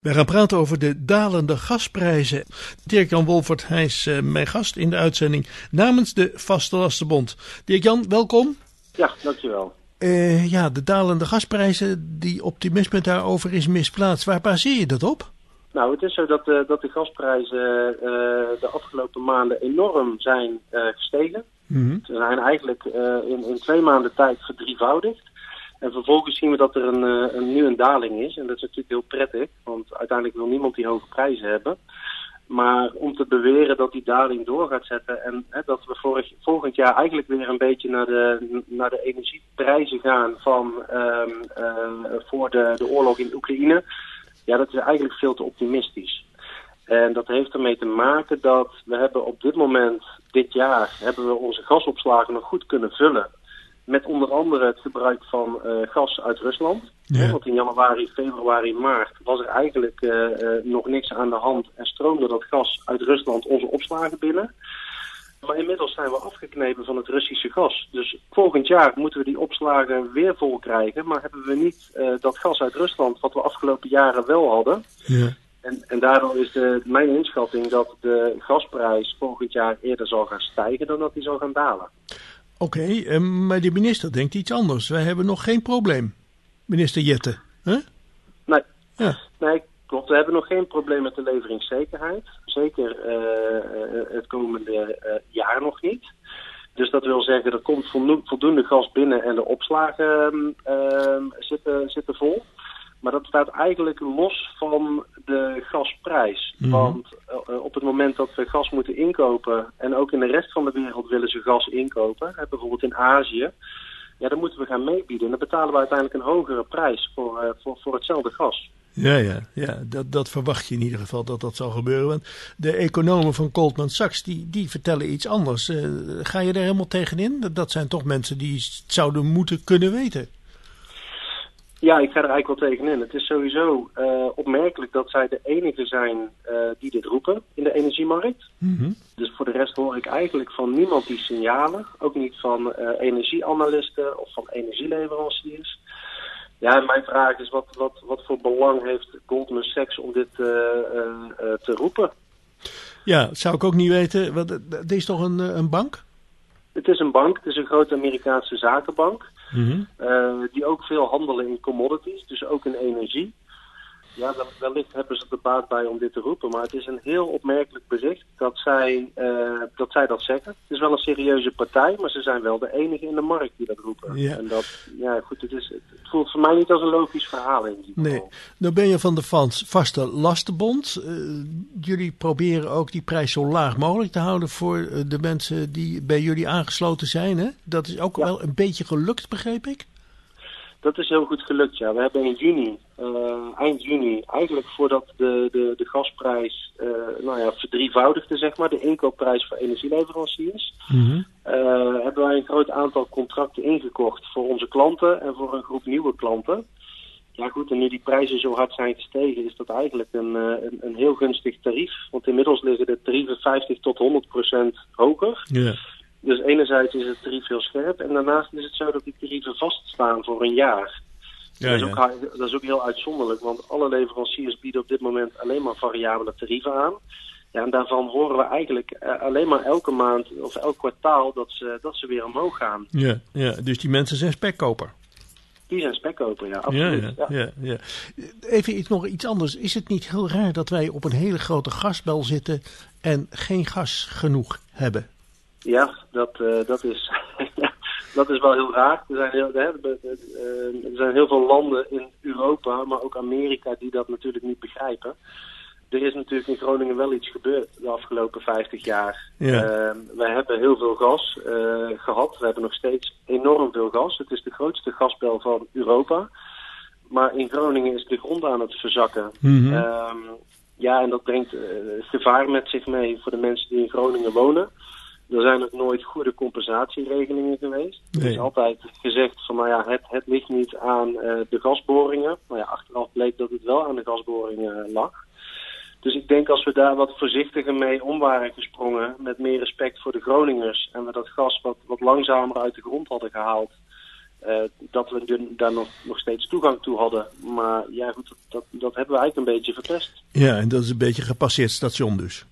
We gaan praten over de dalende gasprijzen. Dirk-Jan Wolfert, hij is uh, mijn gast in de uitzending namens de Vaste Lastenbond. Dirk-Jan, welkom. Ja, dankjewel. Uh, ja, de dalende gasprijzen, die optimisme daarover is misplaatst. Waar baseer je dat op? Nou, het is zo dat, uh, dat de gasprijzen de afgelopen maanden enorm zijn gestegen. Mm -hmm. Ze zijn eigenlijk in, in twee maanden tijd verdrievoudigd. En vervolgens zien we dat er een, uh, een, nu een daling is. En dat is natuurlijk heel prettig, want uiteindelijk wil niemand die hoge prijzen hebben. Maar om te beweren dat die daling door gaat zetten en hè, dat we vorig, volgend jaar eigenlijk weer een beetje naar de, naar de energieprijzen gaan van um, uh, voor de, de oorlog in Oekraïne. Ja, dat is eigenlijk veel te optimistisch. En dat heeft ermee te maken dat we hebben op dit moment, dit jaar, hebben we onze gasopslagen nog goed kunnen vullen. Met onder andere het gebruik van uh, gas uit Rusland. Ja. Want in januari, februari, maart was er eigenlijk uh, uh, nog niks aan de hand en stroomde dat gas uit Rusland onze opslagen binnen. Maar inmiddels zijn we afgeknepen van het Russische gas. Dus volgend jaar moeten we die opslagen weer vol krijgen. Maar hebben we niet dat gas uit Rusland wat we afgelopen jaren wel hadden. Ja. En, en daardoor is de, mijn inschatting dat de gasprijs volgend jaar eerder zal gaan stijgen dan dat die zal gaan dalen. Oké, okay, uh, maar de minister denkt iets anders. Wij hebben nog geen probleem, minister Jette. Huh? Nee. Ja. nee, klopt. We hebben nog geen probleem met de leveringszekerheid. Zeker uh, het komende uh, jaar nog niet. Dus dat wil zeggen, er komt voldoende gas binnen en de opslagen ehm, zitten, zitten vol. Maar dat staat eigenlijk los van de gasprijs. Mm. Want op het moment dat we gas moeten inkopen, en ook in de rest van de wereld willen ze gas inkopen, bijvoorbeeld in Azië, ja, dan moeten we gaan meebieden. En dan betalen we uiteindelijk een hogere prijs voor, uh, voor, voor hetzelfde gas. Ja, ja, ja dat, dat verwacht je in ieder geval dat dat zal gebeuren. Want de economen van Goldman Sachs die, die vertellen iets anders. Uh, ga je er helemaal tegenin? Dat zijn toch mensen die het zouden moeten kunnen weten. Ja, ik ga er eigenlijk wel tegenin. Het is sowieso uh, opmerkelijk dat zij de enige zijn uh, die dit roepen in de energiemarkt. Mm -hmm. Dus voor de rest hoor ik eigenlijk van niemand die signalen. Ook niet van uh, energieanalisten of van energieleveranciers. Ja, mijn vraag is wat, wat, wat voor belang heeft Goldman Sachs om dit te roepen? Ja, zou ik ook niet weten. Wat, dit is toch een, een bank? Het is een bank, het is een grote Amerikaanse zakenbank. Mm -hmm. uh, die ook veel handelen in commodities, dus ook in energie. Ja, wellicht hebben ze er baat bij om dit te roepen, maar het is een heel opmerkelijk bericht dat zij, uh, dat, zij dat zeggen. Het is wel een serieuze partij, maar ze zijn wel de enige in de markt die dat roepen. Ja. En dat, ja, goed, het, is, het voelt voor mij niet als een logisch verhaal in die Nee, nou ben je van de Vans vaste lastenbond. Uh, jullie proberen ook die prijs zo laag mogelijk te houden voor de mensen die bij jullie aangesloten zijn. Hè? Dat is ook ja. wel een beetje gelukt, begreep ik. Dat is heel goed gelukt, ja. We hebben in juni, uh, eind juni, eigenlijk voordat de, de, de gasprijs uh, nou ja, verdrievoudigde, zeg maar, de inkoopprijs voor energieleveranciers, mm -hmm. uh, hebben wij een groot aantal contracten ingekocht voor onze klanten en voor een groep nieuwe klanten. Ja goed, en nu die prijzen zo hard zijn gestegen, is dat eigenlijk een, een, een heel gunstig tarief. Want inmiddels liggen de tarieven 50 tot 100 procent hoger. Yeah. Dus enerzijds is het tarief heel scherp en daarnaast is het zo dat die tarieven vaststaan voor een jaar. Ja, dat, is ook, dat is ook heel uitzonderlijk, want alle leveranciers bieden op dit moment alleen maar variabele tarieven aan. Ja, en daarvan horen we eigenlijk uh, alleen maar elke maand of elk kwartaal dat ze, dat ze weer omhoog gaan. Ja, ja, dus die mensen zijn spekkoper. Die zijn spekkoper, ja, absoluut. Ja, ja, ja. ja, Even iets, nog iets anders. Is het niet heel raar dat wij op een hele grote gasbel zitten en geen gas genoeg hebben? Ja, dat, uh, dat, is, dat is wel heel raar. Er zijn heel, er zijn heel veel landen in Europa, maar ook Amerika, die dat natuurlijk niet begrijpen. Er is natuurlijk in Groningen wel iets gebeurd de afgelopen 50 jaar. Ja. Uh, wij hebben heel veel gas uh, gehad. We hebben nog steeds enorm veel gas. Het is de grootste gasbel van Europa. Maar in Groningen is de grond aan het verzakken. Mm -hmm. um, ja, en dat brengt uh, gevaar met zich mee voor de mensen die in Groningen wonen. Er zijn ook nooit goede compensatieregelingen geweest. Nee. Er is altijd gezegd van nou ja, het, het ligt niet aan uh, de gasboringen. Nou ja, achteraf bleek dat het wel aan de gasboringen lag. Dus ik denk als we daar wat voorzichtiger mee om waren gesprongen, met meer respect voor de Groningers, en we dat gas wat, wat langzamer uit de grond hadden gehaald, dat we daar nog, nog steeds toegang toe hadden. Maar ja, goed, dat, dat hebben we eigenlijk een beetje verpest. Ja, en dat is een beetje gepasseerd station dus.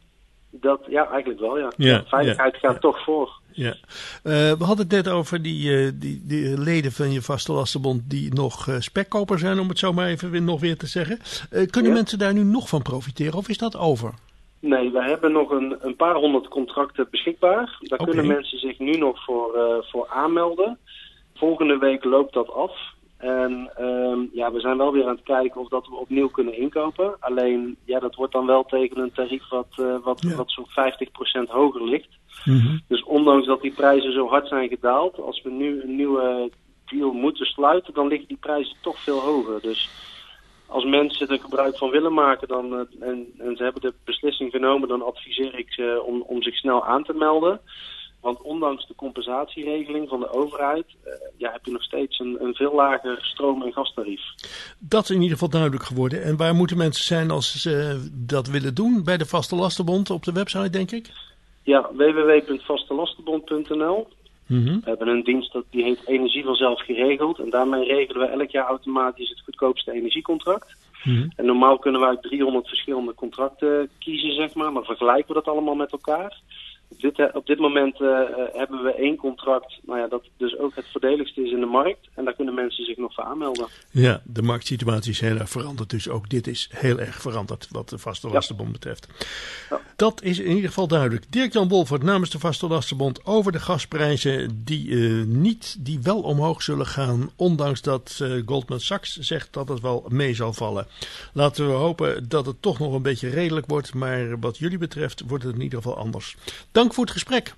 Dat, ja, eigenlijk wel, ja. ja veiligheid gaat toch voor. Ja. we hadden het net over die, die, die leden van je vaste lastenbond die nog spekkoper zijn, om het zo maar even nog weer te zeggen. kunnen mensen daar nu nog van profiteren of is dat over? Nee, we hebben nog een, een paar honderd contracten beschikbaar. Daar kunnen mensen zich nu nog voor, uh, voor aanmelden. Volgende week loopt dat af. En uh, ja, we zijn wel weer aan het kijken of dat we opnieuw kunnen inkopen. Alleen, ja, dat wordt dan wel tegen een tarief wat, uh, wat, ja. wat zo'n 50% hoger ligt. Mm -hmm. Dus ondanks dat die prijzen zo hard zijn gedaald, als we nu een nieuwe deal moeten sluiten, dan liggen die prijzen toch veel hoger. Dus als mensen er gebruik van willen maken dan, uh, en, en, ze hebben de beslissing genomen, dan adviseer ik ze om, om zich snel aan te melden. Want ondanks de compensatieregeling van de overheid uh, ja, heb je nog steeds een, een veel lager stroom- en gastarief. Dat is in ieder geval duidelijk geworden. En waar moeten mensen zijn als ze dat willen doen? Bij de Vaste Lastenbond op de website, denk ik? Ja, www.vastelastenbond.nl. Mm -hmm. We hebben een dienst dat, die heet Energie vanzelf geregeld. En daarmee regelen we elk jaar automatisch het goedkoopste energiecontract. Mm -hmm. En normaal kunnen we uit 300 verschillende contracten kiezen, zeg maar. Maar vergelijken we dat allemaal met elkaar. Op dit, op dit moment uh, hebben we één contract, nou ja, dat dus ook het voordeligste is in de markt. En daar kunnen mensen zich nog voor aanmelden. Ja, de marktsituatie is heel erg veranderd. Dus ook dit is heel erg veranderd wat de Vaste Lastenbond betreft. Ja. Dat is in ieder geval duidelijk. Dirk-Jan Wolfert namens de Vaste Lastenbond over de gasprijzen die, uh, niet, die wel omhoog zullen gaan. Ondanks dat uh, Goldman Sachs zegt dat het wel mee zal vallen. Laten we hopen dat het toch nog een beetje redelijk wordt. Maar wat jullie betreft wordt het in ieder geval anders. Dank voor het gesprek.